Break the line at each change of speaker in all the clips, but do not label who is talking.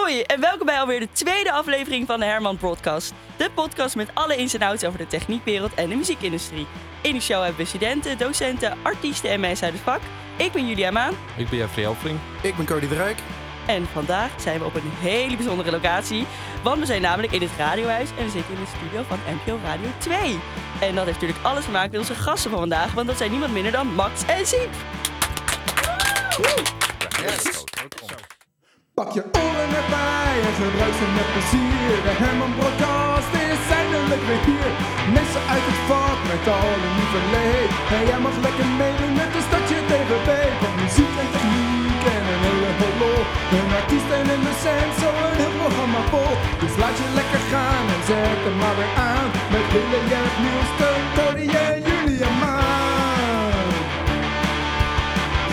Hoi en welkom bij alweer de tweede aflevering van de Herman Podcast. De podcast met alle ins en outs over de techniekwereld en de muziekindustrie. In de show hebben we studenten, docenten, artiesten en mensen uit het vak. Ik ben Julia Maan
Ik ben Jeffrey Helfring.
Ik ben Cody de Rijk.
en vandaag zijn we op een hele bijzondere locatie. Want we zijn namelijk in het radiohuis en we zitten in de studio van NPO Radio 2. En dat heeft natuurlijk alles te maken met onze gasten van vandaag, want dat zijn niemand minder dan Max en Siep.
Pak je oren erbij en gebruik ze met plezier. De Herman Broadcast is eindelijk weer hier. Mensen uit het vak met al hun lieve leed. En jij mag lekker meedoen met een stadje TVB. Van muziek en techniek en een hele hoop. Een artiest en een docent, zo een heel programma vol. Dus laat je lekker gaan en zet hem maar weer aan. Met Hille, Jeff, Niels, Teun, Cody en Julia Maan.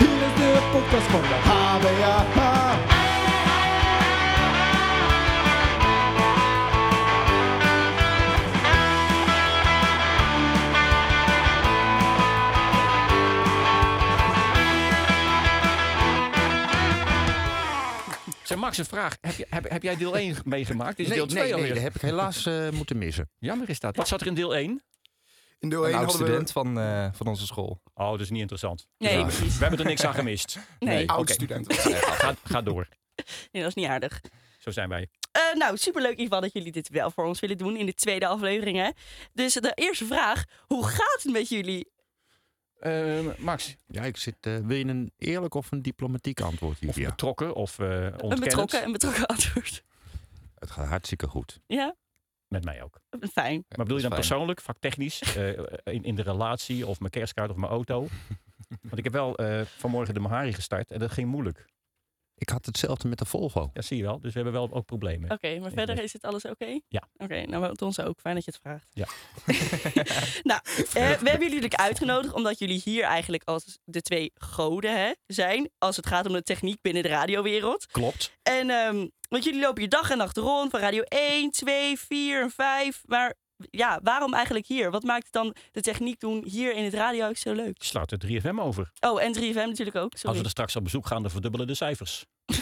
Hier is de podcast van de HBAH.
Max, een vraag. Heb, je, heb, heb jij deel 1 meegemaakt? Is
nee,
deel 2
nee, nee,
alweer.
dat heb ik helaas eh, moeten missen.
Jammer is dat. Wat zat er in deel 1?
In deel
Een
1
oud
hadden we
student van, eh, van onze school.
Oh, dat is niet interessant.
Nee,
Ja.
precies.
We hebben er niks aan gemist.
Nee.
oud
oké.
student.
Ga, ga door.
Nee, dat is niet aardig.
Zo zijn wij.
Eh, nou, superleuk in ieder geval dat jullie dit wel voor ons willen doen in de tweede aflevering. Hè? Dus de eerste vraag, hoe gaat het met jullie?
Eh, Max,
Ja, ik zit. eh, wil je een eerlijk of een diplomatiek antwoord
of
hier?
betrokken of eh
Een betrokken, een betrokken antwoord.
Het gaat hartstikke goed.
Ja,
Met mij ook.
fijn.
Maar bedoel je dan
fijn.
persoonlijk, vaktechnisch, eh, in, in de relatie of mijn kerstkaart of mijn auto? Want ik heb wel eh, vanmorgen de Mahari gestart en dat ging moeilijk.
Ik had hetzelfde met de Volvo.
Ja, zie je wel. Dus we hebben wel ook problemen.
Oké, maar verder is het alles oké?
Ja.
Oké, nou met ons ook. Fijn dat je het vraagt.
Ja.
nou, eh, we hebben jullie natuurlijk uitgenodigd omdat jullie hier eigenlijk als de twee goden hè, zijn. Als het gaat om de techniek binnen de radiowereld.
Klopt.
En ehm, want jullie lopen hier dag en nacht rond van radio 1, 2, 4 en 5. Maar ja, waarom eigenlijk hier? Wat maakt het dan de techniek doen hier in het radiohuis zo leuk?
Slaat er 3FM over.
Oh, en 3FM natuurlijk ook.
Als
Sorry.
we er straks op bezoek gaan, dan verdubbelen de cijfers. dat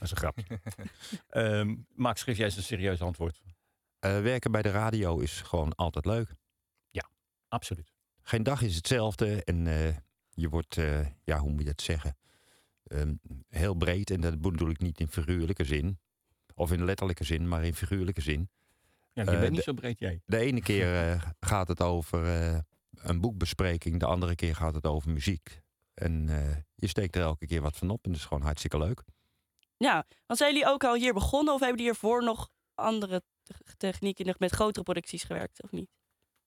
is een grap. Ehm Max, geef jij eens een serieus antwoord.
Eh, werken bij de radio is gewoon altijd leuk.
Absoluut.
Geen dag is hetzelfde en eh, je wordt, eh, ja, hoe moet je dat zeggen? Ehm, heel breed en dat bedoel ik niet in figuurlijke zin. Of in letterlijke zin, maar in figuurlijke zin.
Ja, je
Eh,
bent niet
de-
zo breed jij.
De ene keer eh, gaat het over eh, een boekbespreking, de andere keer gaat het over muziek. En eh, je steekt er elke keer wat van op en dat is gewoon hartstikke leuk.
Ja, want zijn jullie ook al hier begonnen of hebben jullie hiervoor nog andere te- technieken nog met grotere producties gewerkt of niet?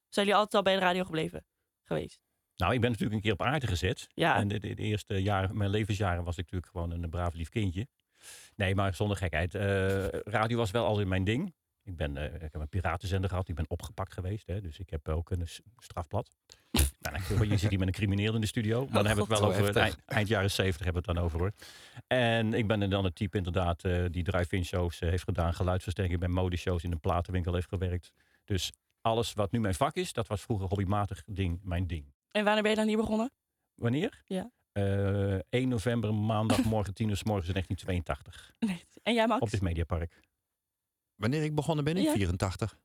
Zijn jullie altijd al bij de radio gebleven geweest?
Nou, ik ben natuurlijk een keer op aarde gezet.
Ja.
En de, de, de eerste jaren, mijn levensjaren was ik natuurlijk gewoon een braaf lief kindje. Nee, maar zonder gekheid. Eh, radio was wel altijd mijn ding. Ik, ben, eh, ik heb een piratenzender gehad. Ik ben opgepakt geweest. Hè, dus ik heb ook een strafblad. nou, dan, je zit hier met een crimineel in de studio. Maar dan hebben we het wel over eind, eind jaren 70 hebben we het dan over hoor. En ik ben dan het type inderdaad eh, die drive-in shows eh, heeft gedaan. Geluidsversterking bij modeshows in een platenwinkel heeft gewerkt. Dus alles wat nu mijn vak is, dat was vroeger hobbymatig ding, mijn ding.
En wanneer ben je dan hier begonnen?
Wanneer?
Ja.
Eh, 1 november, maandagmorgen 10 uur s morgens 1982.
Nee. En jij Max?
Op dit Mediapark.
Wanneer ik begonnen ben, in
Ja.
84,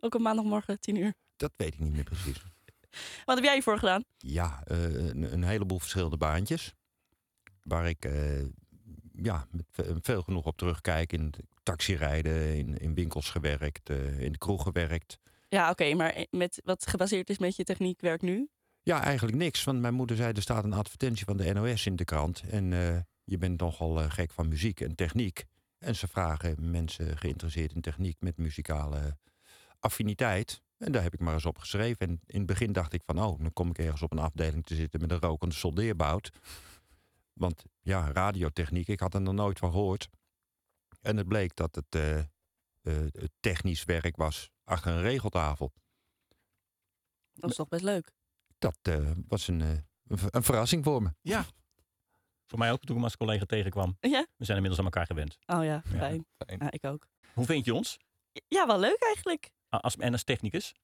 Ook op maandagmorgen 10 uur.
dat weet ik niet meer precies.
Wat heb jij hiervoor gedaan?
Ja, eh, een, een heleboel verschillende baantjes. Waar ik eh, ja, met ve- veel genoeg op terugkijk. In taxirijden, in, in winkels gewerkt, eh, in de kroeg gewerkt.
Ja, oké, maar met wat gebaseerd is met je techniekwerk nu?
Ja, eigenlijk niks. Want mijn moeder zei, er staat een advertentie van de NOS in de krant. En je bent nogal eh, gek van muziek en techniek. En ze vragen mensen geïnteresseerd in techniek met muzikale affiniteit. En daar heb ik maar eens op geschreven. En in het begin dacht ik van, oh, dan kom ik ergens op een afdeling te zitten met een rokende soldeerbout. Want ja, radiotechniek, ik had er nog nooit van gehoord. En het bleek dat het, eh, eh, het technisch werk was achter een regeltafel.
Dat is toch best leuk.
Dat eh, was een, eh, een verrassing voor me.
Ja. Voor mij ook toen ik hem als collega tegenkwam.
Ja?
We zijn inmiddels aan elkaar gewend.
Oh ja,
Ja.
fijn. Ja, ik ook.
Hoe vind je ons?
Ja, wel leuk eigenlijk.
A- Als, en als technicus?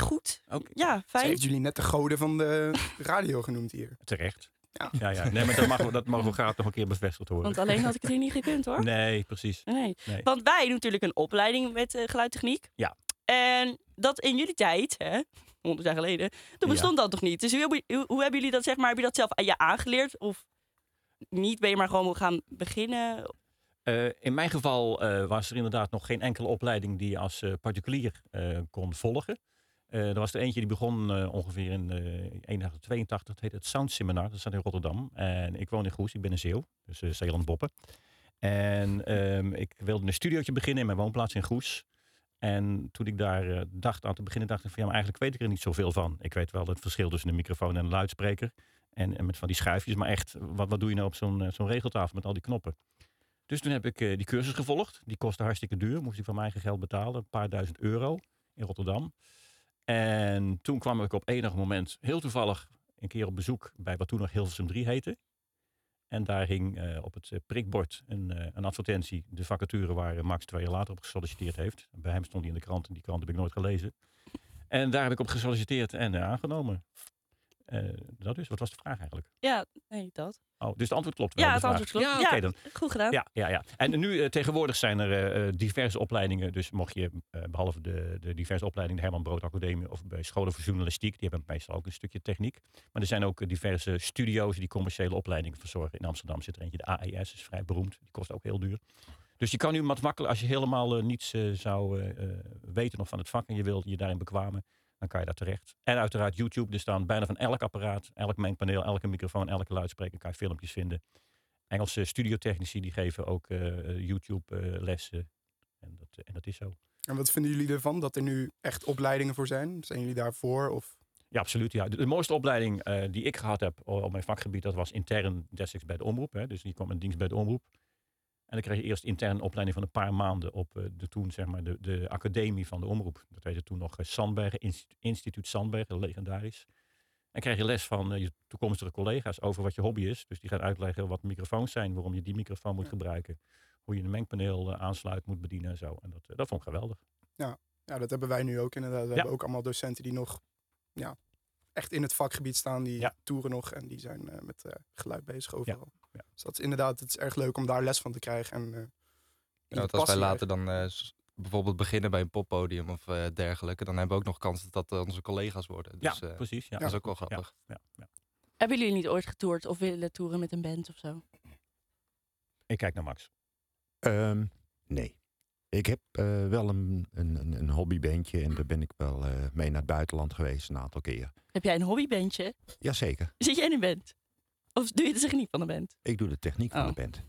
Goed.
Ook
Ja,
Ze
fijn.
heeft jullie net de goden van de radio genoemd hier.
terecht. Ja, ja. Nee, maar dat, mag, dat mogen we graag nog een keer bevestigd worden.
Want alleen had ik het hier niet gekund hoor.
Nee, precies.
Nee.
Nee.
Want wij doen natuurlijk een opleiding met eh, geluidtechniek.
Ja.
En dat in jullie tijd, hè, 100 jaar geleden, toen
Ja.
bestond dat toch niet. Dus hoe, hebben- hoe, hoe hebben jullie dat, zeg maar, heb je dat zelf aan je aangeleerd? Of niet? Ben je maar gewoon gaan beginnen?
Eh, in mijn geval eh, was er inderdaad nog geen enkele opleiding die je als eh, particulier kon volgen. Er was er eentje die begon ongeveer in eh 81, dat heet het Sound Seminar. Dat staat in Rotterdam. En ik woon in Goes, ik ben een Zeeuw, dus uh, Boppen. En ehm, ik wilde een studiootje beginnen in mijn woonplaats in Goes. En toen ik daar dacht aan te beginnen, dacht ik van ja, maar eigenlijk weet ik er niet zoveel van. Ik weet wel het verschil tussen een microfoon en een luidspreker. En, en met van die schuifjes, maar echt, wat, wat doe je nou op zo'n eh, zo'n regeltafel met al die knoppen? Dus toen heb ik eh, die cursus gevolgd. Die kostte hartstikke duur. Moest ik van mijn eigen geld betalen. Een paar duizend euro in Rotterdam. En toen kwam ik op enig moment heel toevallig een keer op bezoek bij wat toen nog Hilversum 3 heette. En daar hing eh, op het prikbord een, een advertentie. De vacature waar Max twee jaar later op gesolliciteerd heeft. Bij hem stond die in de krant en die krant heb ik nooit gelezen. En daar heb ik op gesolliciteerd en aangenomen. Eh, dat is, wat was de vraag eigenlijk?
Ja, nee, dat.
Oh, dus het antwoord klopt wel.
Ja,
de
het antwoord klopt.
Ja, dan.
Goed gedaan.
Ja, ja, ja. En nu eh, tegenwoordig zijn er eh, diverse opleidingen. Dus mocht je, eh, behalve de, de diverse opleidingen, de Herman Brood Academie of bij scholen voor journalistiek, die hebben meestal ook een stukje techniek. Maar er zijn ook diverse studio's die commerciële opleidingen verzorgen. In Amsterdam zit er eentje, de AES, is vrij beroemd. Die kost ook heel duur. Dus je kan nu wat makkelijk, als je helemaal niets zou weten nog van het vak en je wilt je daarin bekwamen, dan kan je daar terecht. En uiteraard YouTube, er staan bijna van elk apparaat, elk mengpaneel, elke microfoon, elke luidspreker kan je filmpjes vinden. Engelse studiotechnici die geven ook eh, YouTube-lessen. en, dat, en dat is zo.
En wat vinden jullie ervan dat er nu echt opleidingen voor zijn? Zijn jullie daarvoor? Of...
Ja, absoluut. Ja. De, de mooiste opleiding eh, die ik gehad heb op mijn vakgebied, dat was intern destijds bij de omroep. Hè. Dus die kwam in dienst bij de omroep. En dan kreeg je eerst intern een opleiding van een paar maanden op eh, de toen, zeg maar, de, de academie van de omroep. Dat heette toen nog eh, Sandbergen, Inst- Instituut Sandbergen, legendarisch. En krijg je les van eh, je toekomstige collega's over wat je hobby is. Dus die gaan uitleggen wat microfoons zijn, waarom je die microfoon moet gebruiken. Hoe je een mengpaneel aansluit, moet bedienen en zo. En dat, dat vond ik geweldig.
Ja, dat hebben wij nu ook inderdaad. We
Ja.
hebben ook allemaal docenten die nog ja, echt in het vakgebied staan. Die
Ja.
toeren nog en die zijn met geluid bezig overal.
Ja.
Dus dat is inderdaad, het is erg leuk om daar les van te krijgen. En, eh,
Ja, als wij later dan eh, bijvoorbeeld beginnen bij een poppodium of eh, dergelijke, dan hebben we ook nog kans dat dat onze collega's worden. Dus
ja, precies. Ja.
dat is ook wel grappig.
Ja, ja.
Hebben jullie niet ooit getoerd of willen toeren met een band of zo?
Ik kijk naar Max.
Ehm, nee. Ik heb eh, wel een, een, een, hobbybandje en daar ben ik wel eh, mee naar het buitenland geweest een aantal keer.
Heb jij een hobbybandje?
Jazeker.
Zit jij in een band? Of doe je de techniek van een band?
Ik doe de techniek van
Oh.
de band.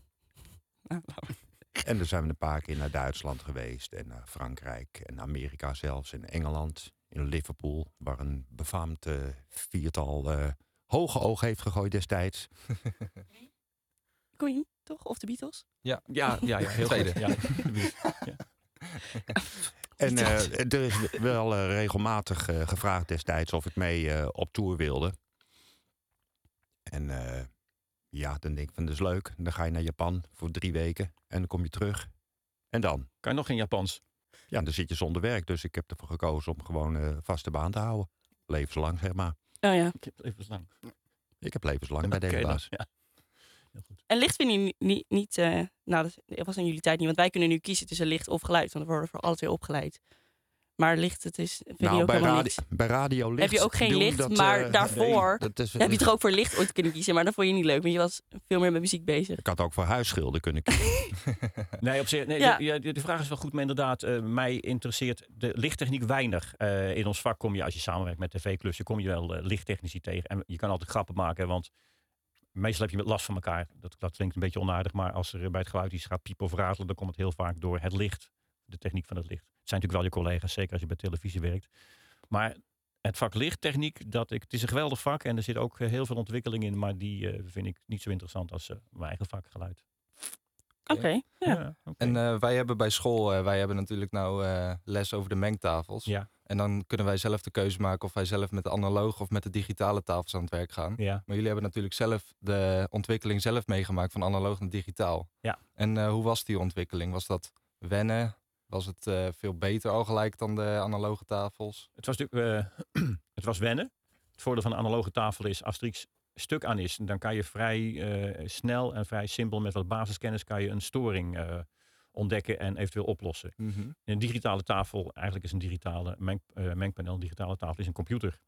Nou, laat maar.
En dan zijn we een paar keer naar Duitsland geweest en naar Frankrijk en Amerika zelfs en Engeland. In Liverpool, waar een befaamd viertal eh, hoge oog heeft gegooid destijds.
Queen, toch? Of de Beatles?
Ja, ja, ja heel
Tweede.
goed. Ja, ja.
En eh, er is wel eh, regelmatig eh, gevraagd destijds of ik mee eh, op tour wilde. En eh, ja, dan denk ik van dat is leuk. Dan ga je naar Japan voor drie weken en dan kom je terug. En dan?
Kan je nog in Japans?
Ja, dan zit je zonder werk. Dus ik heb ervoor gekozen om gewoon eh vaste baan te houden. Levenslang, zeg maar.
Oh ja.
Ik heb het even lang.
Ik heb levenslang bij deze baas.
Ja. Heel goed.
En licht vinden jullie niet... niet eh, nou, dat was in jullie tijd niet. Want wij kunnen nu kiezen tussen licht of geluid. Want we worden voor alle twee opgeleid. Maar licht, het is, vind je
Nou,
ook
bij,
helemaal
radi-
niks.
bij radio licht
Heb je ook geen licht,
dat,
maar
eh,
daarvoor
nee, dat is,
Heb je toch ook voor licht ooit kunnen kiezen, maar dat vond je niet leuk, want je was veel meer met muziek bezig.
Ik had ook voor huisschilder kunnen kiezen.
Nee, op zich, nee,
Ja.
de, ja, de, de vraag is wel goed, maar inderdaad, eh, mij interesseert de lichttechniek weinig. Eh, in ons vak kom je, als je samenwerkt met tv-klussen, kom je wel lichttechnici tegen. En je kan altijd grappen maken, want meestal heb je last van elkaar. Dat, dat klinkt een beetje onaardig, maar als er bij het geluid iets gaat piepen of ratelen, dan komt het heel vaak door het licht. De techniek van het licht. Het zijn natuurlijk wel je collega's, zeker als je bij televisie werkt. Maar het vak lichttechniek, dat ik, het is een geweldig vak en er zit ook eh, heel veel ontwikkeling in, maar die eh, vind ik niet zo interessant als eh, mijn eigen vak geluid.
Oké, ja.
En eh, wij hebben bij school, eh, wij hebben natuurlijk nou eh, les over de mengtafels.
ja,
En dan kunnen wij zelf de keuze maken of wij zelf met de analoge of met de digitale tafels aan het werk gaan.
ja.
Maar jullie hebben natuurlijk zelf de ontwikkeling zelf meegemaakt van analoog naar digitaal.
Ja.
En eh, hoe was die ontwikkeling? Was dat wennen? Was het eh, veel beter al gelijk dan de analoge tafels?
Het was natuurlijk, eh, het was wennen. Het voordeel van een analoge tafel is Asterix stuk aan is, dan kan je vrij eh, snel en vrij simpel met wat basiskennis kan je een storing ontdekken en eventueel oplossen.
Mhm.
Een digitale tafel, eigenlijk is een digitale meng, mengpaneel, een digitale tafel is een computer.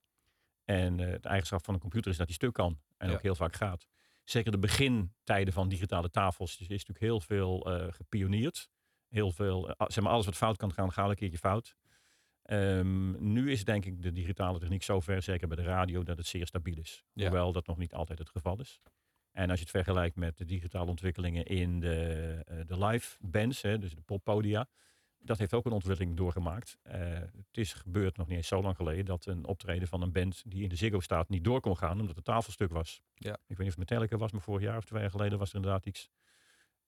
En de eigenschap van een computer is dat die stuk kan en
Ja.
ook heel vaak gaat. Zeker de begintijden van digitale tafels is, is natuurlijk heel veel gepioneerd. Heel veel, eh, zeg maar alles wat fout kan gaan, gaat een keertje fout. Ehm, nu is denk ik de digitale techniek zover, zeker bij de radio, dat het zeer stabiel is.
Ja.
Hoewel dat nog niet altijd het geval is. En als je het vergelijkt met de digitale ontwikkelingen in de, eh, de live bands, hè, dus de poppodia, dat heeft ook een ontwikkeling doorgemaakt. Eh, het is gebeurd nog niet eens zo lang geleden dat een optreden van een band die in de Ziggo staat niet door kon gaan omdat het tafelstuk was.
Ja.
Ik weet niet of het Metallica was, maar vorig jaar of twee jaar geleden was er inderdaad iets.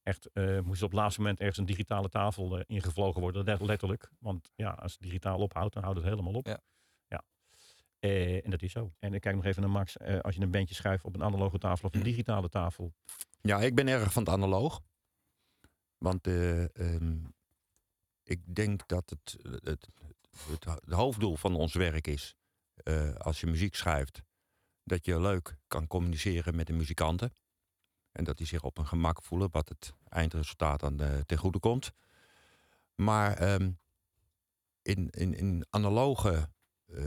Echt, eh moest op het laatste moment ergens een digitale tafel eh, ingevlogen worden, let- letterlijk. Want ja, als het digitaal ophoudt, dan houdt het helemaal op.
Ja.
ja. Eh, en dat is zo. En ik kijk nog even naar Max. Als je een bandje schuift op een analoge tafel of een digitale tafel.
Ja, ik ben erg van het analoog. Want eh, ehm, ik denk dat het, het, het, het hoofddoel van ons werk is, als je muziek schrijft, dat je leuk kan communiceren met de muzikanten. En dat die zich op een gemak voelen, wat het eindresultaat dan eh, ten goede komt. Maar ehm, in, in, in analoge eh,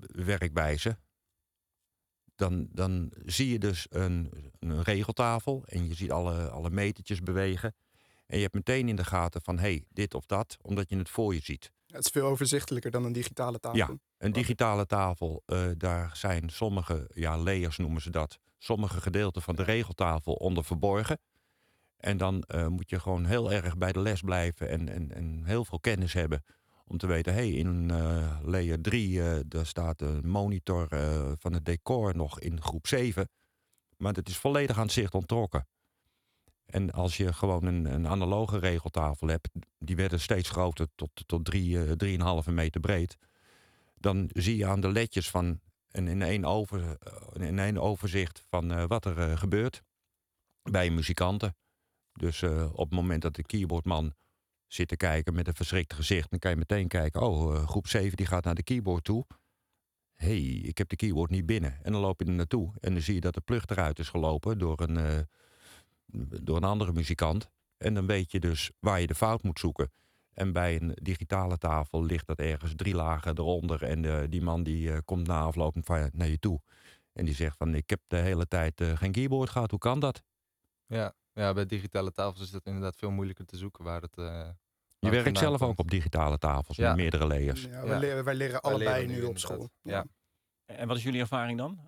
werkwijze, dan, dan zie je dus een, een regeltafel en je ziet alle, alle metertjes bewegen. En je hebt meteen in de gaten van, hé, hey, dit of dat, omdat je het voor je ziet.
Het is veel overzichtelijker dan een digitale tafel.
Ja. Een digitale tafel, eh, daar zijn sommige, ja, layers noemen ze dat, sommige gedeelten van de regeltafel onder verborgen. En dan eh, moet je gewoon heel erg bij de les blijven en, en, en heel veel kennis hebben. Om te weten, hey, in eh, layer 3 eh, daar staat een monitor van het decor nog in groep 7. Maar dat is volledig aan zicht onttrokken. En als je gewoon een, een analoge regeltafel hebt, die werden steeds groter tot, tot drie, eh, drieënhalve meter breed. Dan zie je aan de ledjes van en in één, over, eh, in één overzicht van eh, wat er eh, gebeurt bij muzikanten. Dus eh, op het moment dat de keyboardman zit te kijken met een verschrikt gezicht, dan kan je meteen kijken, oh, eh, groep 7 die gaat naar de keyboard toe. hey, ik heb de keyboard niet binnen. En dan loop je er naartoe en dan zie je dat de plug eruit is gelopen door een, eh, door een andere muzikant. En dan weet je dus waar je de fout moet zoeken. En bij een digitale tafel ligt dat ergens drie lagen eronder. En eh, die man die eh, komt na afloop van- naar je toe. En die zegt van, ik heb de hele tijd eh, geen keyboard gehad. Hoe kan dat?
Ja. ja, bij digitale tafels is dat inderdaad veel moeilijker te zoeken waar het. eh, waar
Je werkt zelf
komt.
ook op digitale tafels
Ja.
met meerdere layers.
Ja, wij,
Ja.
leren, wij leren
Wij
allebei
leren
nu
nu
op school.
Ja.
En wat is jullie ervaring dan?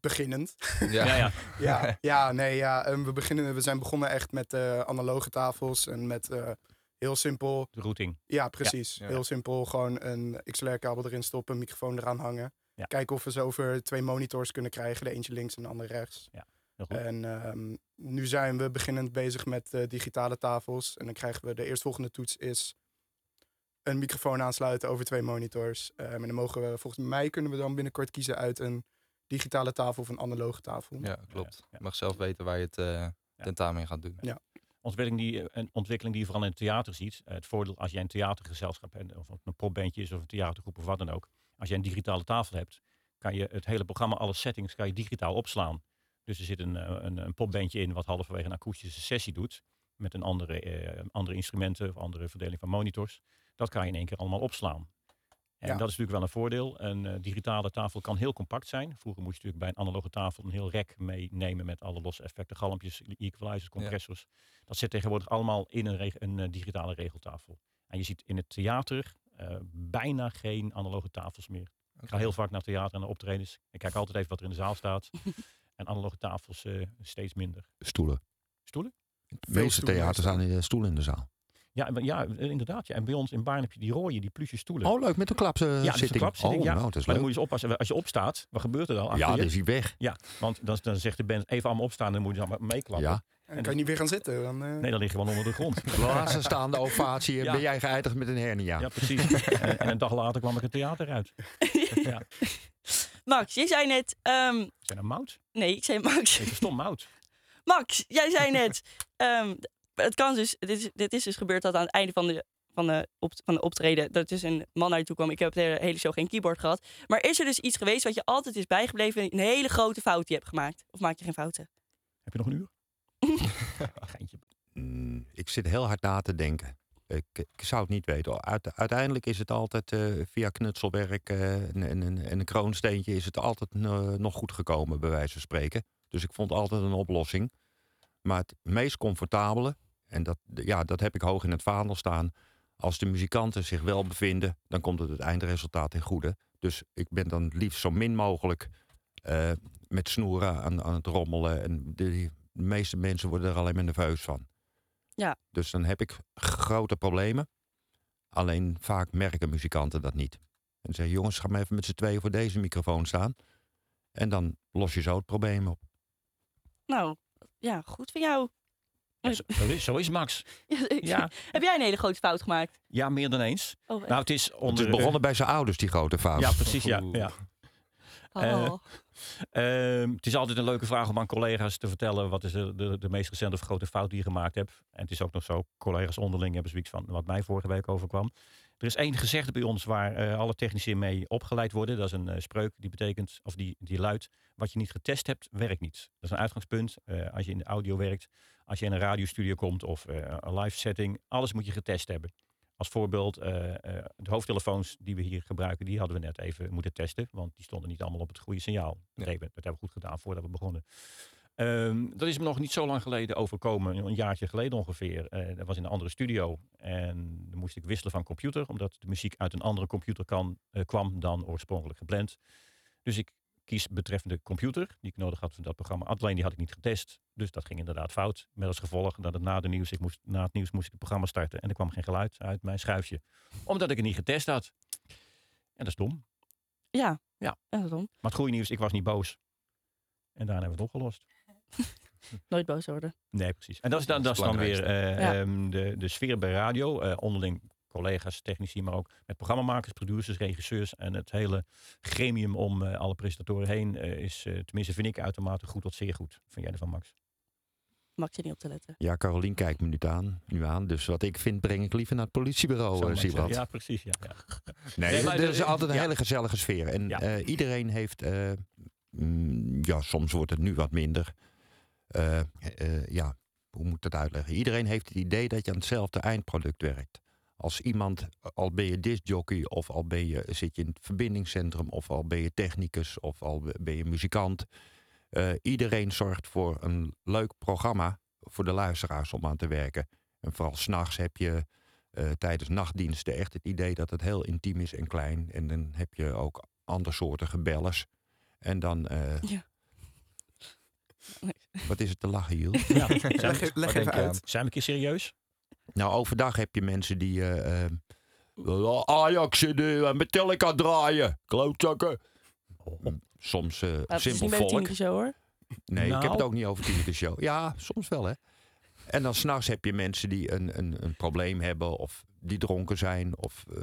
Beginnend.
Ja,
Ja, ja.
Ja, ja, nee, ja. ehm, we, beginnen, we zijn begonnen echt met eh, analoge tafels en met eh, heel simpel.
De routing.
Ja, precies.
Ja.
Heel simpel. Gewoon een XLR-kabel erin stoppen, een microfoon eraan hangen.
Ja.
Kijken of we ze over twee monitors kunnen krijgen. De eentje links en de andere rechts.
Heel goed.
En ehm, nu zijn we beginnend bezig met eh, digitale tafels. En dan krijgen we de eerstvolgende toets is een microfoon aansluiten over twee monitors. Ehm, en dan mogen we, volgens mij kunnen we dan binnenkort kiezen uit een digitale tafel of een analoge tafel.
ja, klopt.
Ja, ja.
Je mag zelf weten waar je het eh tentamen in gaat doen.
Ontwikkeling die, een ontwikkeling die je vooral in het theater ziet. Eh, Het voordeel als jij een theatergezelschap hebt, of een popbandje is of een theatergroep of wat dan ook. Als jij een digitale tafel hebt, kan je het hele programma, alle settings, kan je digitaal opslaan. Dus er zit een, eh, een, een popbandje in wat halverwege een akoestische sessie doet. Met een andere, eh, andere instrumenten of andere verdeling van monitors. Dat kan je in één keer allemaal opslaan. En
Ja.
dat is natuurlijk wel een voordeel. Een eh, digitale tafel kan heel compact zijn. Vroeger moest je natuurlijk bij een analoge tafel een heel rek meenemen met alle losse effecten, galmpjes, equalizers, compressors. Dat zit tegenwoordig allemaal in een, reg- een eh, digitale regeltafel. En je ziet in het theater eh, bijna geen analoge tafels meer. Ik ga heel vaak naar theater en naar optredens. Ik kijk altijd even wat er in de zaal staat. en analoge tafels eh, steeds minder.
Stoelen.
Stoelen?
De meeste
stoelen
theaters
staan.
stoelen in de zaal.
Ja, ja, eh, inderdaad. Ja. En bij ons in Baarn heb je die rode, die plusje stoelen.
Oh, leuk, met een klapzitting.
ja, een klapzitting,
oh,
ja.
nou, dat is
maar dan
leuk.
moet je eens oppassen. Als je opstaat, wat gebeurt er dan? achter
Ja, dan is hij weg.
ja, want dan, dan zegt de band even allemaal opstaan. Dan moet je dan maar meeklappen.
Ja.
En dan kan je niet weer gaan zitten. Dan, eh,
Nee, dan lig je gewoon onder de grond.
Laatste staande ovatie.
Ja.
Ben jij geëindigd met een hernia?
Ja, precies. en, en een dag later kwam ik het theater uit. ja.
Max, jij zei net... ehm,
Zijn er mout?
nee, ik zei Max.
Ik verstond mout.
Max, jij zei net... het kan dus... Dit is, dit is dus gebeurd dat aan het einde van de, van de, op, van de optreden dat dus een man naar je toe kwam. Ik heb de hele show geen keyboard gehad. Maar is er dus iets geweest wat je altijd is bijgebleven, een hele grote fout die je hebt gemaakt? Of maak je geen fouten?
Heb je nog een uur? Geintje.
Mm, ik zit heel hard na te denken. Ik, ik zou het niet weten. Uite- uiteindelijk is het altijd eh, via knutselwerk eh, en, en, en- en een kroonsteentje is het altijd eh, nog goed gekomen, bij wijze van spreken. Dus ik vond altijd een oplossing. Maar het meest comfortabele, en dat, ja, dat heb ik hoog in het vaandel staan. Als de muzikanten zich wel bevinden, dan komt het het eindresultaat in goede. Dus ik ben dan liefst zo min mogelijk eh, met snoeren aan, aan het rommelen. En de, de meeste mensen worden er alleen maar nerveus van.
Ja.
Dus dan heb ik grote problemen. Alleen vaak merken muzikanten dat niet. En zeggen, jongens, ga maar even met z'n tweeën voor deze microfoon staan. En dan los je zo het probleem op.
Nou, ja, goed van jou.
Ja, zo, zo is, Max. Ja,
Heb jij een hele grote fout gemaakt?
ja, meer dan eens.
Oh?
Nou, het is
Het
onder...
is begonnen bij zijn ouders, die grote fout.
Ja, precies, ja. Ja.
Oh.
eh, Ehm, het is altijd een leuke vraag om aan collega's te vertellen wat is de, de, de meest recente grote fout die je gemaakt hebt. En het is ook nog zo, collega's onderling hebben zoiets van wat mij vorige week overkwam. Er is één gezegde bij ons waar eh, alle technici mee opgeleid worden. Dat is een eh, spreuk die betekent, of die, die luidt, wat je niet getest hebt, werkt niet. Dat is een uitgangspunt eh, als je in de audio werkt, als je in een radiostudio komt of eh, een live setting. Alles moet je getest hebben. Als voorbeeld, eh, eh, de hoofdtelefoons die we hier gebruiken, die hadden we net even moeten testen. Want die stonden niet allemaal op het goede signaal. Dat,
Ja.
hebben, dat hebben we goed gedaan voordat we begonnen. Ehm, dat is me nog niet zo lang geleden overkomen, een jaartje geleden ongeveer. Eh, dat was in een andere studio. En dan moest ik wisselen van computer, omdat de muziek uit een andere computer kan, kwam dan oorspronkelijk gepland. Dus ik kies betreffende computer, die ik nodig had voor dat programma. Alleen die had ik niet getest. Dus dat ging inderdaad fout. Met als gevolg dat het na, de nieuws, ik moest, na het nieuws moest ik het programma starten. En er kwam geen geluid uit mijn schuifje. Omdat ik het niet getest had. En dat is dom.
ja.
Ja.
dat is dom.
Maar het goede nieuws, ik was niet boos. En daarna hebben we het opgelost.
Nooit boos worden.
Nee, precies. En dat is dan, dat is dan weer eh,
Ja.
ehm, de, de sfeer bij radio. eh, onderling collega's, technici, maar ook met programmamakers, producers, regisseurs. En het hele gremium om eh, alle presentatoren heen eh, is, eh, tenminste vind ik uitermate goed tot zeer goed. Vind jij ervan, Max?
Mag je niet op te letten.
Ja, Carolien kijkt me nu aan, nu aan. Dus wat ik vind, breng ik liever naar het politiebureau.
Ja, precies. Ja, ja.
Nee,
Nee, maar
er is altijd een
ja.
hele gezellige sfeer. En
Ja.
eh, iedereen heeft... eh, mm, ja, soms wordt het nu wat minder. Eh, eh, ja, hoe moet ik dat uitleggen? Iedereen heeft het idee dat je aan hetzelfde eindproduct werkt. Als iemand, al ben je discjockey of al ben je, zit je in het verbindingscentrum... of al ben je technicus of al ben je muzikant... eh, iedereen zorgt voor een leuk programma voor de luisteraars om aan te werken. En vooral s'nachts heb je eh, tijdens nachtdiensten echt het idee dat het heel intiem is en klein. En dan heb je ook andersoortige bellers. En dan... eh,
Ja.
Wat is het te lachen, Jiel?
Ja. Zijn,
Leg, even uit.
zijn we een keer serieus?
Nou, overdag heb je mensen die... eh, eh, Ajax uh, Metallica draaien. Klootzakken. Soms eh
is
simpel
de
volk.
Show hoor.
Nee, ik heb
Nou.
het ook niet over Tineke Show. Ja, soms wel hè. En dan s'nachts heb je mensen die een, een, een probleem hebben of die dronken zijn. Of eh,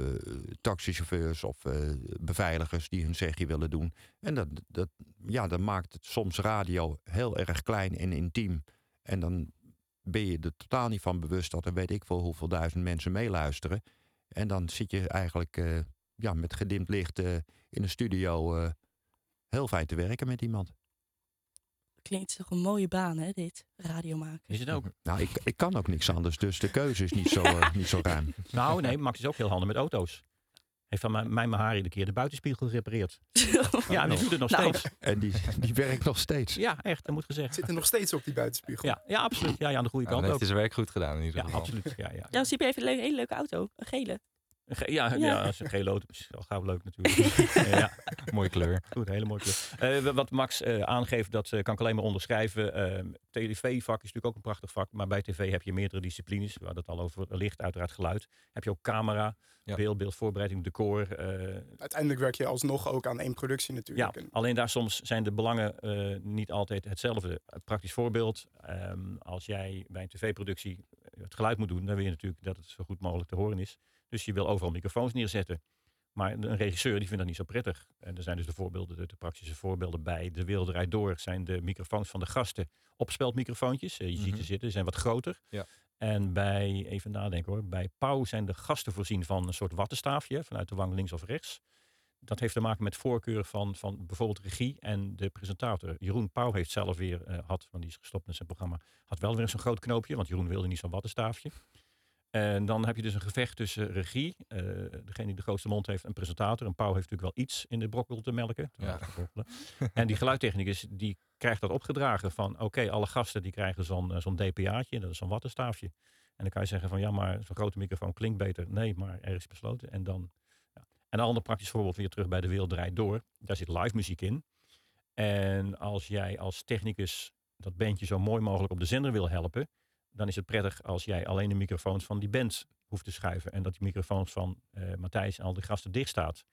taxichauffeurs of eh, beveiligers die hun zegje willen doen. En dat, dat, ja, dan maakt het soms radio heel erg klein en intiem. En dan ben je er totaal niet van bewust dat er weet ik veel hoeveel duizend mensen meeluisteren. En dan zit je eigenlijk eh, ja, met gedimd licht eh, in een studio eh, heel fijn te werken met iemand.
Klinkt toch een mooie baan hè, dit. Radio maken.
Is het ook?
Nou, ik, ik kan ook niks anders, dus de keuze is niet zo, niet zo ruim.
Nou, nee, Max is ook heel handig met auto's. Heeft van mijn, mijn Mahari de keer de buitenspiegel gerepareerd. Ja, en die doet het nog
Nou.
steeds.
En die, die werkt nog steeds.
Ja, echt, dat moet gezegd.
Zit er nog steeds op die buitenspiegel.
Ja, ja absoluut. Ja, ja, aan de goede
Ja, dan
kant
heeft
ook.
hij zijn werk goed gedaan in ieder
Ja,
geval.
absoluut. Ja, ja.
Ja, Siep heeft een le- hele leuke auto. Een gele.
Ge- Ja, ja.
Ja.
als een gele auto is al gauw leuk natuurlijk. ja,
Mooie kleur.
goed, hele mooie kleur. Eh, wat Max eh, aangeeft, dat eh, kan ik alleen maar onderschrijven. Eh, TV-vak is natuurlijk ook een prachtig vak, maar bij tv heb je meerdere disciplines. Waar dat al over licht, uiteraard geluid. Heb je ook camera,
Ja.
beeld, beeldvoorbereiding, decor. eh,
Uiteindelijk werk je alsnog ook aan één productie
ja,
natuurlijk. En
alleen daar soms zijn de belangen eh, niet altijd hetzelfde. Een praktisch voorbeeld, ehm, als jij bij een tv-productie het geluid moet doen, dan wil je natuurlijk dat het zo goed mogelijk te horen is. Dus je wil overal microfoons neerzetten. Maar een regisseur die vindt dat niet zo prettig. En er zijn dus de voorbeelden, de, de praktische voorbeelden bij De Wereld Draait Door zijn de microfoons van de gasten opspeltmicrofoontjes. Eh, je ziet
Mhm.
ze zitten, ze zijn wat groter.
Ja.
En bij, even nadenken hoor, bij Pauw zijn de gasten voorzien van een soort wattenstaafje vanuit de wang links of rechts. Dat heeft te maken met voorkeur van, van bijvoorbeeld regie en de presentator. Jeroen Pauw heeft zelf weer, eh, had, want die is gestopt met zijn programma, had wel weer zo'n groot knoopje, want Jeroen wilde niet zo'n wattenstaafje. En dan heb je dus een gevecht tussen regie, eh, degene die de grootste mond heeft, en presentator. En Pauw heeft natuurlijk wel iets in de brokkel te melken.
Ja.
En die geluidtechnicus die krijgt dat opgedragen van oké, alle gasten die krijgen zo'n eh, zo'n DPA'tje, dat is zo'n wattenstaafje. En dan kan je zeggen van ja, maar zo'n grote microfoon klinkt beter. Nee, maar er is besloten. En dan. Ja. En een ander praktisch voorbeeld weer terug bij de Wereld Draait Door. Daar zit live muziek in. En als jij als technicus dat bandje zo mooi mogelijk op de zender wil helpen, dan is het prettig als jij alleen de microfoons van die band hoeft te schuiven. En dat die microfoons van eh, Matthijs en al die gasten dicht staat.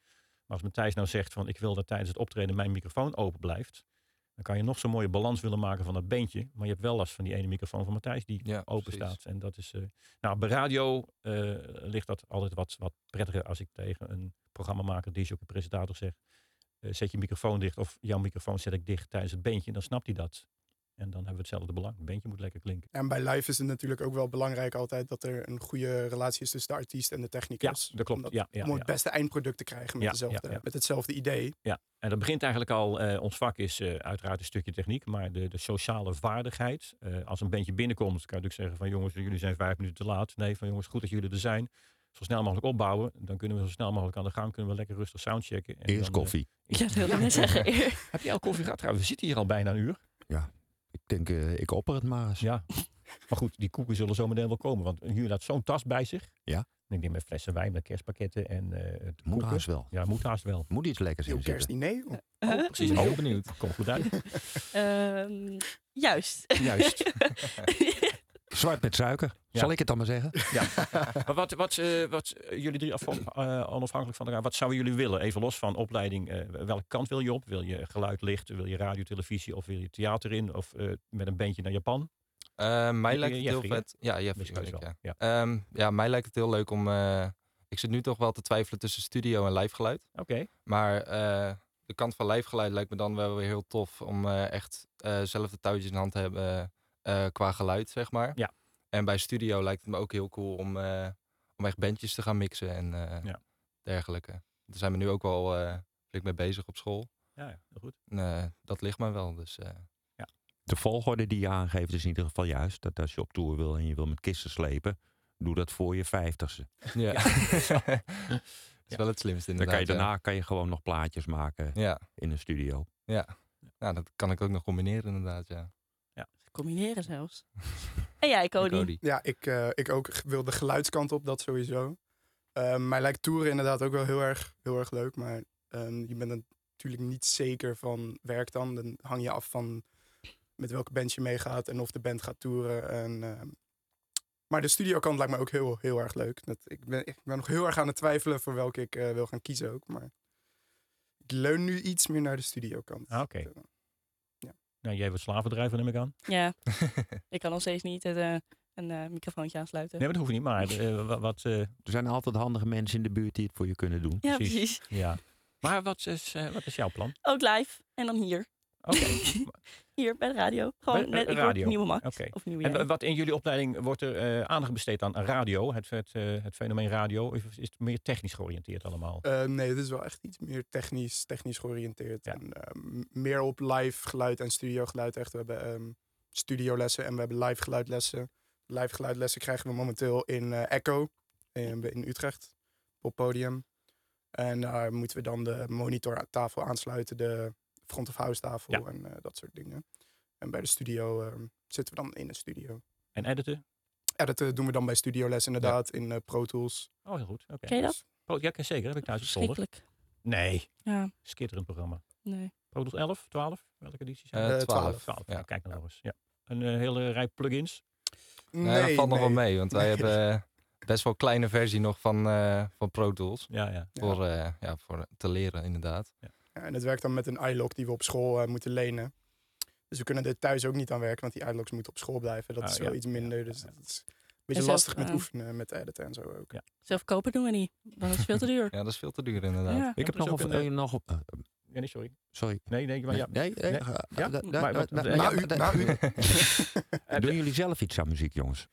Maar als Matthijs nou zegt van ik wil dat tijdens het optreden mijn microfoon open blijft. Dan kan je nog zo'n mooie balans willen maken van dat beentje. Maar je hebt wel last van die ene microfoon van Matthijs die
Ja,
open
precies.
staat. En dat is. eh, nou, bij radio eh, ligt dat altijd wat, wat prettiger als ik tegen een programmamaker, die ook een presentator zeg. zet je microfoon dicht of jouw microfoon zet ik dicht tijdens het beentje. Dan snapt hij dat. En dan hebben we hetzelfde belang. Het beentje moet lekker klinken.
En bij live is het natuurlijk ook wel belangrijk altijd dat er een goede relatie is tussen de artiest en de technicus.
Ja, dat klopt. Ja, ja,
om het
ja.
beste eindproduct te krijgen met,
Ja,
dezelfde,
ja, ja.
met hetzelfde idee.
Ja, en dat begint eigenlijk al, eh, ons vak is eh, uiteraard een stukje techniek, maar de, de sociale vaardigheid. Eh, als een bandje binnenkomt, kan je natuurlijk zeggen van jongens, jullie zijn vijf minuten te laat. Nee, van jongens, goed dat jullie er zijn. Zo snel mogelijk opbouwen, dan kunnen we zo snel mogelijk aan de gang, kunnen we lekker rustig soundchecken. En
Eerst
dan,
koffie.
Ja, dat wilde ik net zeggen.
heb je al koffie gehad trouwens? We zitten hier al bijna een uur.
Ik denk, eh, ik opper het maar eens.
Ja. Maar goed, die koeken zullen zo meteen wel komen, want jullie had zo'n tas bij zich.
Ja.
En ik denk met flessen wijn, met kerstpakketten en eh het
Moet haast wel.
Ja, moet haast wel.
Moet iets lekkers in
Heel
zitten.
kerstdiner.
Huh?
Precies,
ben heel
oh,
benieuwd.
Komt goed uit.
Ehm, juist.
Juist.
Zwart met suiker.
Ja.
Zal ik het dan maar zeggen?
Ja. maar wat, wat, eh, wat eh, jullie drie eh, onafhankelijk van elkaar, wat zouden jullie willen? Even los van opleiding, eh, welke kant wil je op? Wil je geluid, licht, wil je radio, televisie of wil je theater in? Of eh, met een bandje naar Japan?
Mij lijkt het heel vet. Ja, Jeffrey ik, ja.
Ja.
Ehm, ja, mij lijkt het heel leuk om... eh, ik zit nu toch wel te twijfelen tussen studio en live geluid.
Oké.
Maar eh, de kant van live geluid lijkt me dan wel weer heel tof om eh, echt eh, zelf de touwtjes in hand te hebben eh, qua geluid, zeg maar.
Ja.
En bij studio lijkt het me ook heel cool om, eh, om echt bandjes te gaan mixen en eh,
Ja.
dergelijke. Daar zijn we nu ook wel eh, flink mee bezig op school.
Ja, ja, heel goed.
En, dat ligt me wel, dus... eh,
De volgorde die je aangeeft is in ieder geval juist. Dat als je op tour wil en je wil met kisten slepen, doe dat voor je vijftigste.
ja. dat is wel het slimste
Dan
inderdaad.
kan je
ja.
daarna kan je gewoon nog plaatjes maken
Ja,
in een studio.
ja. Nou, dat kan ik ook nog combineren inderdaad, ja.
Combineren zelfs. En jij, Cody?
Cody.
Ja, ik, eh, ik ook wil de geluidskant op, dat sowieso. Ehm mij lijkt toeren inderdaad ook wel heel erg, heel erg leuk. Maar ehm, je bent natuurlijk niet zeker van werk dan. Dan hang je af van met welke band je meegaat en of de band gaat toeren. En, ehm, maar de studiokant lijkt me ook heel, heel erg leuk. Dat, ik, ben, ik ben nog heel erg aan het twijfelen voor welke ik eh, wil gaan kiezen ook. Maar ik leun nu iets meer naar de studiokant.
Ah, oké. Nou, jij wordt slavendrijver, neem ik aan.
Ja. ik kan nog steeds niet het, eh, een eh, microfoontje aansluiten.
Nee, maar dat hoeft niet. Maar eh, wa- wat, eh,
Er zijn altijd handige mensen in de buurt die het voor je kunnen doen.
ja,
precies.
precies.
ja. Maar wat is, eh, wat is jouw plan?
Ook live. En dan hier.
Oké.
Hier bij de radio. Gewoon
Bij-
net, ik
radio.
nieuwe Max. Of nieuwe
En wat in jullie opleiding wordt er eh, aandacht besteed aan radio, het, het, eh, het fenomeen radio? Of is het meer technisch georiënteerd allemaal?
Eh, nee, het is wel echt iets meer technisch, technisch georiënteerd.
Ja.
En, eh, m- meer op live geluid en studio geluid. Echt, we hebben ehm studiolessen en we hebben live geluidlessen. Live geluidlessen krijgen we momenteel in eh, Echo in, in Utrecht op podium. En daar moeten we dan de monitortafel aansluiten, de front of house tafel
Ja.
en eh, dat soort dingen. En bij de studio ehm, zitten we dan in de studio.
En editen?
Editen doen we dan bij studioles inderdaad in eh, Pro Tools.
Oh, heel goed. Oké.
Ken je dat?
Oh, ja, zeker. Heb ik thuis.
Verschrikkelijk.
Nee,
Ja,
skitterend programma.
nee.
Pro Tools 11, 12? Welke editie zijn het?
Eh,
12.
12.
ja.
Ja. Kijk nou eens. Ja. Een eh, hele rij plugins.
Nee, dat valt nog wel mee, want wij
Nee.
hebben best wel kleine versie nog van, eh, van Pro Tools.
Ja, ja.
Ja.
Voor, eh, ja, voor te leren, inderdaad.
Ja, en het werkt dan met een iLock die we op school eh, moeten lenen. Dus we kunnen er thuis ook niet aan werken, want die iLocks moeten op school blijven. Dat
Ah,
is
ja.
wel iets minder,
Ja,
dus
ja.
dat is een beetje
zelf,
lastig met
eh,
oefenen, met editen en zo ook.
Zelf kopen doen we niet. Want dat is veel te duur.
Ja, dat is veel te duur, inderdaad.
Ja.
Ik heb
dat
nog, een,
een,
nog op.
Ja, nee, sorry.
sorry.
Nee, nee, maar ja.
Nee, nee,
Nee. Ja?
Na
ja,
u, na u.
Doen jullie zelf iets aan muziek, jongens?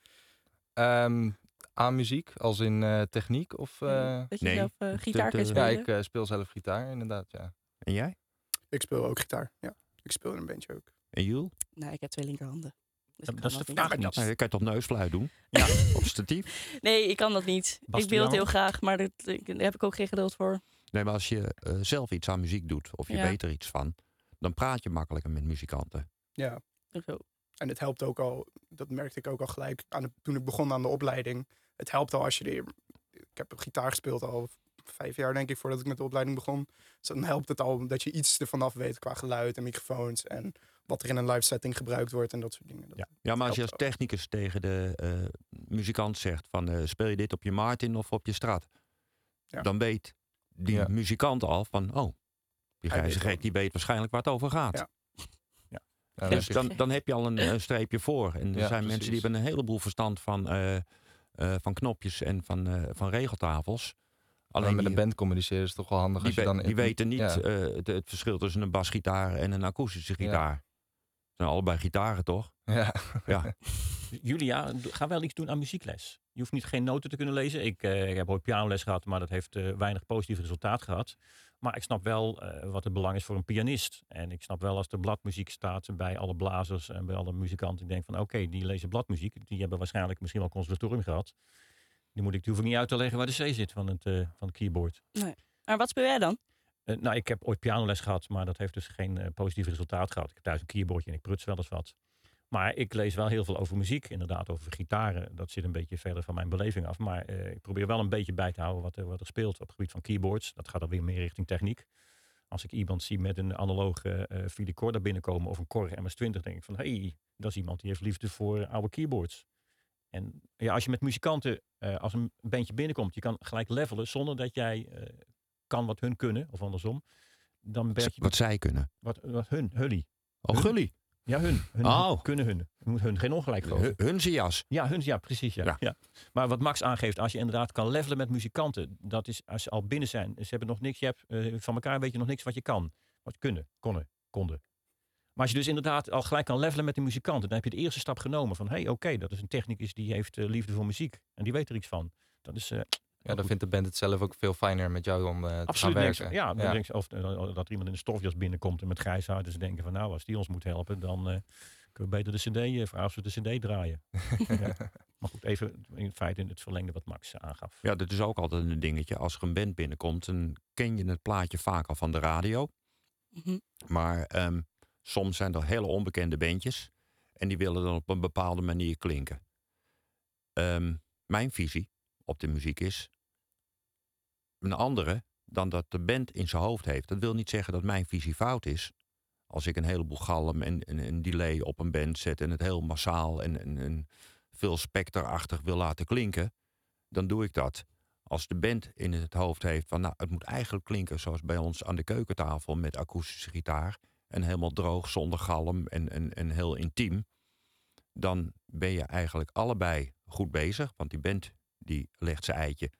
Ehm, aan muziek, als in eh, techniek? Of, eh,
Dat je
nee,
zelf gitaar kan
Ja, ik speel zelf gitaar, inderdaad. Ja.
En jij?
Ik speel ook gitaar, ja. Ik speel in een bandje ook.
En Jules?
Nee, ik heb twee linkerhanden. Dus
Dat- is de vraag niet.
Nou, je kan je toch neusfluit doen?
Ja.
Op statief?
Nee, ik kan dat niet. ik wil het heel graag, maar dat, daar heb ik ook geen geduld voor.
Nee, maar als je eh, zelf iets aan muziek doet, of je
Ja.
weet er iets van, dan praat je makkelijker met muzikanten.
Ja,
Zo.
en het helpt ook al, dat merkte ik ook al gelijk aan de, toen ik begon aan de opleiding. Het helpt al als je er, ik heb gitaar gespeeld al vijf jaar denk ik voordat ik met de opleiding begon. Dus dan helpt het al dat je iets ervan af weet qua geluid en microfoons en wat er in een live setting gebruikt wordt en dat soort dingen. Dat-
Ja.
Ja, maar als je als technicus tegen de eh, muzikant zegt van eh, speel je dit op je Martin of op je Strat,
Ja.
dan weet die
Ja.
muzikant al van oh, die
Hij
grijze gek die weet waarschijnlijk waar het over gaat.
Ja.
Ja,
Dus
dan heb je-
dan, heb je al een, een streepje voor. En er
Ja,
zijn mensen die hebben een heleboel verstand van, eh, eh, van knopjes en van, eh, van regeltafels.
Alleen met een band communiceren is toch wel handig
die,
als je dan...
die weten niet
Ja.
eh, het, het verschil tussen een basgitaar en een akoestische gitaar. Het zijn allebei gitaren, toch?
Ja.
Ja.
Julia, ga wel iets doen aan muziekles. Je hoeft niet geen noten te kunnen lezen. Ik, eh, ik heb ooit pianoles gehad, maar dat heeft eh, weinig positief resultaat gehad. Maar ik snap wel eh, wat het belang is voor een pianist. En ik snap wel als er bladmuziek staat bij alle blazers en bij alle muzikanten. Ik denk van oké, die lezen bladmuziek. Die hebben waarschijnlijk misschien wel conservatorium gehad. Die moet ik, die hoef ik niet uit te leggen waar de C zit van het, eh, van het keyboard.
Maar wat speel jij dan?
Eh, nou, ik heb ooit pianoles gehad, maar dat heeft dus geen eh, positief resultaat gehad. Ik heb thuis een keyboardje en ik pruts wel eens wat. Maar ik lees wel heel veel over muziek, inderdaad, over gitaren. Dat zit een beetje verder van mijn beleving af. Maar eh, ik probeer wel een beetje bij te houden wat, er- wat er speelt op het gebied van keyboards. Dat gaat dan weer meer richting techniek. Als ik iemand zie met een analoge eh Philly Corda binnenkomen of een Korg MS-20, denk ik van, hé, hey, dat is iemand die heeft liefde voor oude keyboards. En ja, als je met muzikanten, eh, als een bandje binnenkomt, je kan gelijk levelen zonder dat jij eh, kan wat hun kunnen, of andersom. Dan je
Wat zij kunnen.
wat, wat hun, hully.
Oh,
Hun?
Gully.
Ja, hun. hun
Oh.
Kunnen hun. Je moet hun geen ongelijk geven.
Hun, zijn jas.
Ja, hun, ja, precies. Ja.
Ja.
Ja. Maar wat Max aangeeft, als je inderdaad kan levelen met muzikanten, dat is als ze al binnen zijn. Ze hebben nog niks, je hebt, eh, van elkaar weet je nog niks wat je kan. Wat kunnen, konden, konden. Maar als je dus inderdaad al gelijk kan levelen met de muzikanten, dan heb je de eerste stap genomen van, hé, hey, oké, dat is een technicus die heeft eh, liefde voor muziek. En die weet er iets van. Dat is eh,
Ja, dan vindt de band het zelf ook veel fijner met jou om eh, te gaan
absoluut niks.
werken.
Ja, dan
ja.
of eh, dat iemand in een stofjas binnenkomt en met grijs haar, dus denken van, nou, als die ons moet helpen, dan eh, kunnen we beter de cd, vragen of de cd draaien. Ja. Maar goed, even in feite in het verlengde wat Max aangaf.
Ja, dat is ook altijd een dingetje. Als er een band binnenkomt, dan ken je het plaatje vaak al van de radio.
Mhm.
Maar ehm, soms zijn er hele onbekende bandjes. En die willen dan op een bepaalde manier klinken. Ehm, mijn visie op de muziek is een andere dan dat de band in zijn hoofd heeft. Dat wil niet zeggen dat mijn visie fout is. Als ik een heleboel galm en, en een delay op een band zet en het heel massaal en, en, en veel specterachtig wil laten klinken, dan doe ik dat. Als de band in het hoofd heeft van nou, het moet eigenlijk klinken zoals bij ons aan de keukentafel met akoestische gitaar en helemaal droog zonder galm en, en, en heel intiem, dan ben je eigenlijk allebei goed bezig, want die band die legt zijn eitje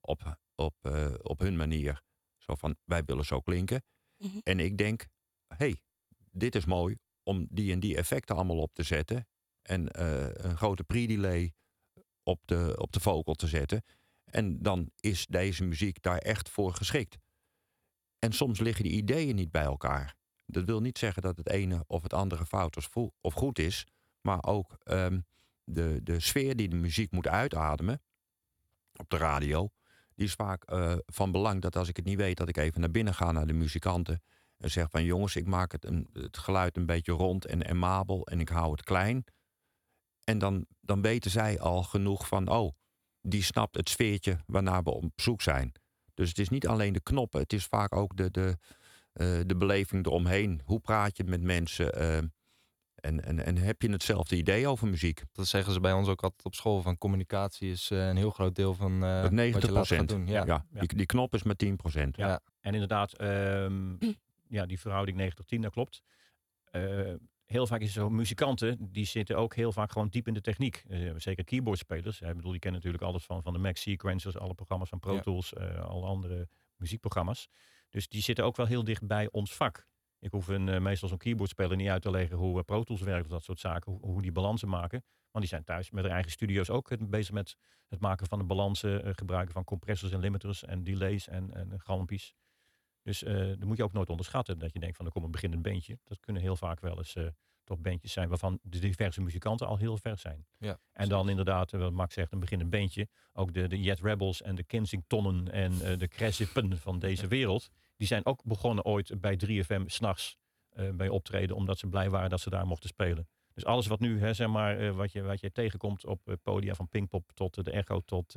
op, op, eh, op hun manier. Zo van wij willen zo klinken.
Mhm.
En ik denk, hey, dit is mooi om die en die effecten allemaal op te zetten. En eh, een grote pre-delay op de, op de vocal te zetten. En dan is deze muziek daar echt voor geschikt. En soms liggen die ideeën niet bij elkaar. Dat wil niet zeggen dat het ene of het andere fout of, goed is. Maar ook ehm, de, de sfeer die de muziek moet uitademen op de radio. Die is vaak eh, van belang dat als ik het niet weet, dat ik even naar binnen ga naar de muzikanten. En zeg van jongens, ik maak het, een, het geluid een beetje rond en emabel en ik hou het klein. En dan, dan weten zij al genoeg van, oh, die snapt het sfeertje waarnaar we op zoek zijn. Dus het is niet alleen de knoppen, het is vaak ook de, de, de beleving eromheen. Hoe praat je met mensen? eh, en, en, en heb je hetzelfde idee over muziek?
Dat zeggen ze bij ons ook altijd op school. Van communicatie is eh, een heel groot deel van eh
Dat 90
wat je laat gaan doen. Ja.
Ja,
Ja.
Die, die knop is maar 10%
Ja. En inderdaad, ehm, ja, die verhouding 90-10, dat klopt. Eh, heel vaak is het zo, muzikanten, die zitten ook heel vaak gewoon diep in de techniek. Eh, zeker keyboardspelers. Ik bedoel, die kennen natuurlijk alles van, van de Mac sequencers, alle programma's van Pro
Ja.
Tools, eh, alle andere muziekprogramma's. Dus die zitten ook wel heel dicht bij ons vak. Ik hoef een, eh, meestal zo'n keyboardspeler niet uit te leggen hoe eh, Pro Tools werkt of dat soort zaken, hoe, hoe die balansen maken. Want die zijn thuis met hun eigen studio's ook eh, bezig met het maken van de balansen, gebruiken van compressors en limiters en delays en, en galmpjes. Dus eh dat moet je ook nooit onderschatten. Dat je denkt van er komt een beginnend beentje. Dat kunnen heel vaak wel eens toch bandjes zijn waarvan de diverse muzikanten al heel ver zijn.
Ja,
En dan inderdaad, wat Max zegt, een beginnend beentje. Ook de, de Jet Rebels en de Kensingtonnen en de Cressippen van deze wereld. Die zijn ook begonnen ooit bij 3FM s'nachts uh, bij optreden, omdat ze blij waren dat ze daar mochten spelen. Dus alles wat nu, hè, zeg maar, eh, wat, je, wat je tegenkomt op eh, podia van Pinkpop tot de Echo tot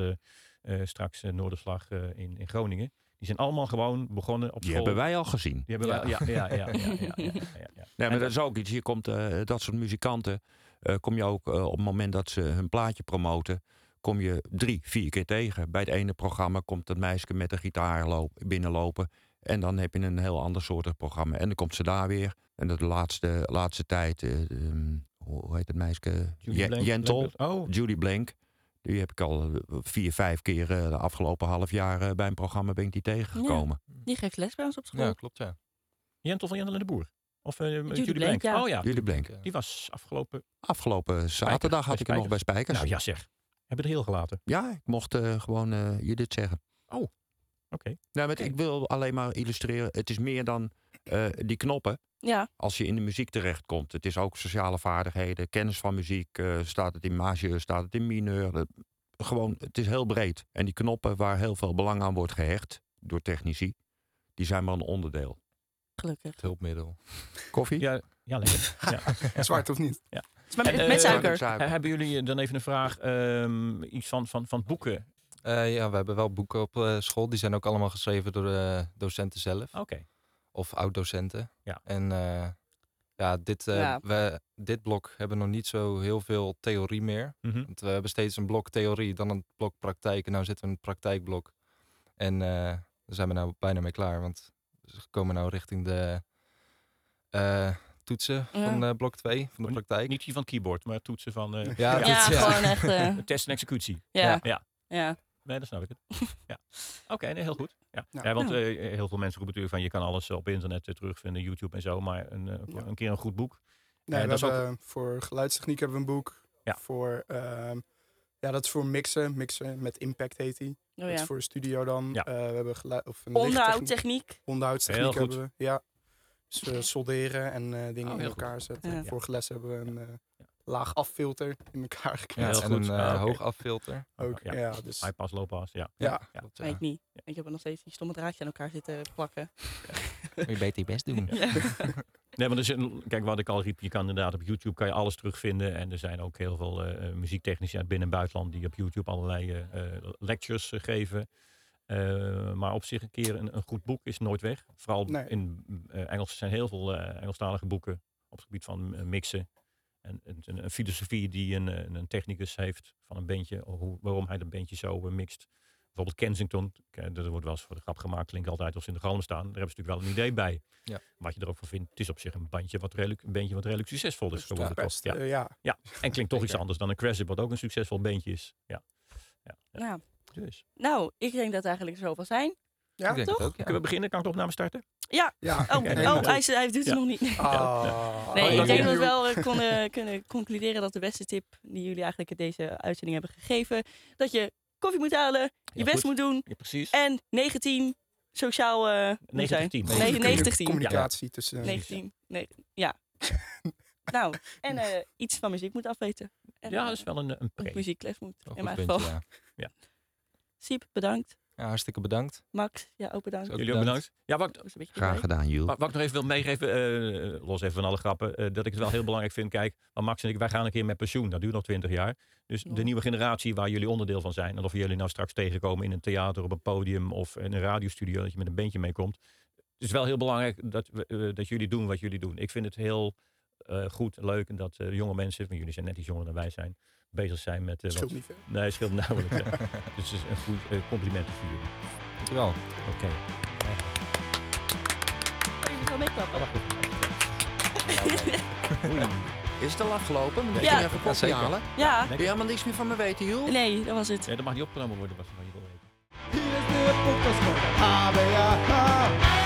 straks Noorderslag in, in Groningen. Die zijn allemaal gewoon begonnen op school.
Die hebben wij al gezien.
Die hebben wij ja, ja, ja, ja, ja, ja,
Nee, maar dat is ook iets. Hier komt dat soort muzikanten. Kom je ook op het moment dat ze hun plaatje promoten. Kom je drie, vier keer tegen. Bij het ene programma komt dat meisje met de gitaar binnenlopen. En dan heb je een heel ander soort programma. En dan komt ze daar weer. En dat de laatste, laatste tijd. eh, ehm, hoe heet het meisje?
Judy
Je-
Blank-
Jentel.
Blank- Oh,
Judy Blank. Die heb ik al eh, vier, vijf keer eh, de afgelopen half jaar eh, bij een programma ben ik die tegengekomen.
Die geeft les bij ons op school.
ja klopt ja.
Jentel van Jentel en de Boer. Of eh, Judy,
Blank,
Blank.
ja.
Oh ja,
Judy Blank.
Die was afgelopen...
Afgelopen zaterdag had ik er nog bij Spijkers.
Nou ja zeg, hebben er heel gelaten.
Ja, ik mocht eh, gewoon eh, je dit zeggen.
Oké.
Nou, met, ik wil alleen maar illustreren. Het is meer dan eh, die knoppen.
Ja,
Als je in de muziek terechtkomt. Het is ook sociale vaardigheden, kennis van muziek. eh, staat het in majeur, staat het in mineur. eh, gewoon, het is heel breed. En die knoppen waar heel veel belang aan wordt gehecht door technici. Die zijn maar een onderdeel.
gelukkig.
Het hulpmiddel.
Koffie?
Ja, ja lekker. ja.
Zwart of niet?
Maar met, met suiker.
Hebben jullie dan even een vraag, ehm, iets van, van, van boeken?
Eh, ja, we hebben wel boeken op eh, school. Die zijn ook allemaal geschreven door de docenten zelf.
Oké.
Of oud-docenten.
Ja.
En eh, ja, dit, eh,
Ja.
We, dit blok hebben nog niet zo heel veel theorie meer.
Mhm.
Want we hebben steeds een blok theorie, dan een blok praktijk. En nu zitten we in het praktijkblok. En eh, daar zijn we nou bijna mee klaar. Want we komen nou richting de eh, toetsen
Ja.
van eh, blok 2, van de praktijk.
Niet die van keyboard, maar toetsen van eh,
Ja,
Ja,
toetsen, ja.
gewoon echt. eh,
test en executie.
ja.
Ja.
Ja.
Nee, dat snap ik het. ja. Oké, nee, heel goed. Ja.
Ja.
Ja. want eh, heel veel mensen roepen natuurlijk van je kan alles op internet eh, terugvinden, YouTube en zo. Maar een, eh,
Ja.
een keer een goed boek.
Nee,
Eh,
we
dat is ook-
hebben, voor geluidstechniek hebben we een boek.
Ja.
Voor, ehm, ja, dat is voor mixen. Mixen met impact heet die.
Oh,
Dat is voor de studio dan.
Ja.
Eh, we hebben geluid, of een lichttechniek-
Onderhoudtechniek.
Onderhoudstechniek
goed.
hebben we. Ja. Dus we solderen en eh, dingen
Oh,
in
goed.
elkaar zetten.
Ja.
Vorige les hebben we een eh, laag affilter in elkaar
Ja,
geknald.
Heel
en
goed.
een
Ah,
eh,
oké.
hoog affilter.
Ook,
Ja.
ja. dus,
High pass, low pass, ja.
Ja.
klopt,
Maar ik niet. Ik heb er nog steeds die stomme draadje aan elkaar zitten plakken.
Je beter je best doen.
Nee, maar er is een, kijk wat ik al riep, je kan inderdaad op YouTube kan je alles terugvinden. En er zijn ook heel veel eh, eh, muziektechnici uit binnen- en buitenland die op YouTube allerlei eh, eh, lectures eh, geven. Eh, maar op zich een keer een, een goed boek is nooit weg. Vooral
Nee.
in eh, Engels zijn heel veel eh, Engelstalige boeken op het gebied van eh, mixen. En een, een, een filosofie die een, eh, een technicus heeft van een bandje, hoe, waarom hij dat bandje zo eh, mixt. Bijvoorbeeld Kensington, k- er wordt wel eens voor de grap gemaakt, klinkt altijd als ze in de galm staan. Daar hebben ze natuurlijk wel een idee bij.
Ja.
Wat je er ook van vindt, het is op zich een bandje wat redelijk, een bandje wat redelijk succesvol is geworden.
best,
Ja.
eh, ja.
ja, en klinkt toch iets anders dan een Crescent, wat ook een succesvol bandje is. Ja. Ja. ja.
Ja.
Dus.
Nou, ik denk dat het eigenlijk zoveel zijn.
Ja,
ik denk
toch?
het ook, ja.
Kunnen we beginnen? Kan ik de opname starten?
Ja.
Oh, oh hij, hij doet het
Ja.
nog niet.
Ah.
Nee,
Oh,
ik denk dat we wel eh, konden, kunnen concluderen dat de beste tip die jullie eigenlijk in deze uitzending hebben gegeven, dat je koffie moet halen, je best
goed.
moet doen
Ja, precies.
en 19 sociaal eh zijn.
19.
Nee,
Communica-
90 10.
Communicatie tussen...
19. Nee, ja. nou, en eh, iets van muziek moet afweten. En,
Ja,
eh,
dat is wel een, een
muziekles moet. In mijn geval.
ja.
Siep, bedankt.
Ja, hartstikke bedankt.
Max, ja, ook bedankt.
Ook
Jullie ook bedankt. Ja, wat,
Graag gedaan, Jules.
Wat, wat ik nog even wil meegeven, eh, los even van alle grappen, eh, dat ik het wel heel belangrijk vind. Kijk, want Max en ik, wij gaan een keer met pensioen. Dat duurt nog twintig jaar. Dus de nieuwe generatie waar jullie onderdeel van zijn. En of jullie nou straks tegenkomen in een theater, op een podium of in een radiostudio, dat je met een bandje meekomt. Het is wel heel belangrijk dat, we, eh, dat jullie doen wat jullie doen. Ik vind het heel eh, goed, leuk en dat eh, jonge mensen, want jullie zijn net iets jonger dan wij zijn, bezig zijn met... eh,
Scheelt
wat,
niet veel.
nee, het scheelt nauwelijks. ja. dus het is een goed eh, compliment voor jullie.
Dankjewel.
Oké.
Meeklappen.
Is het al afgelopen? Moet
Ja.
je even koffie
zeker.
halen.
Ja,
Wil je helemaal niks meer van me weten, Jules?
nee, dat was het.
Ja, dat mag niet opgenomen worden, wat wat je wil weten.
Hier is de podcast van HBA.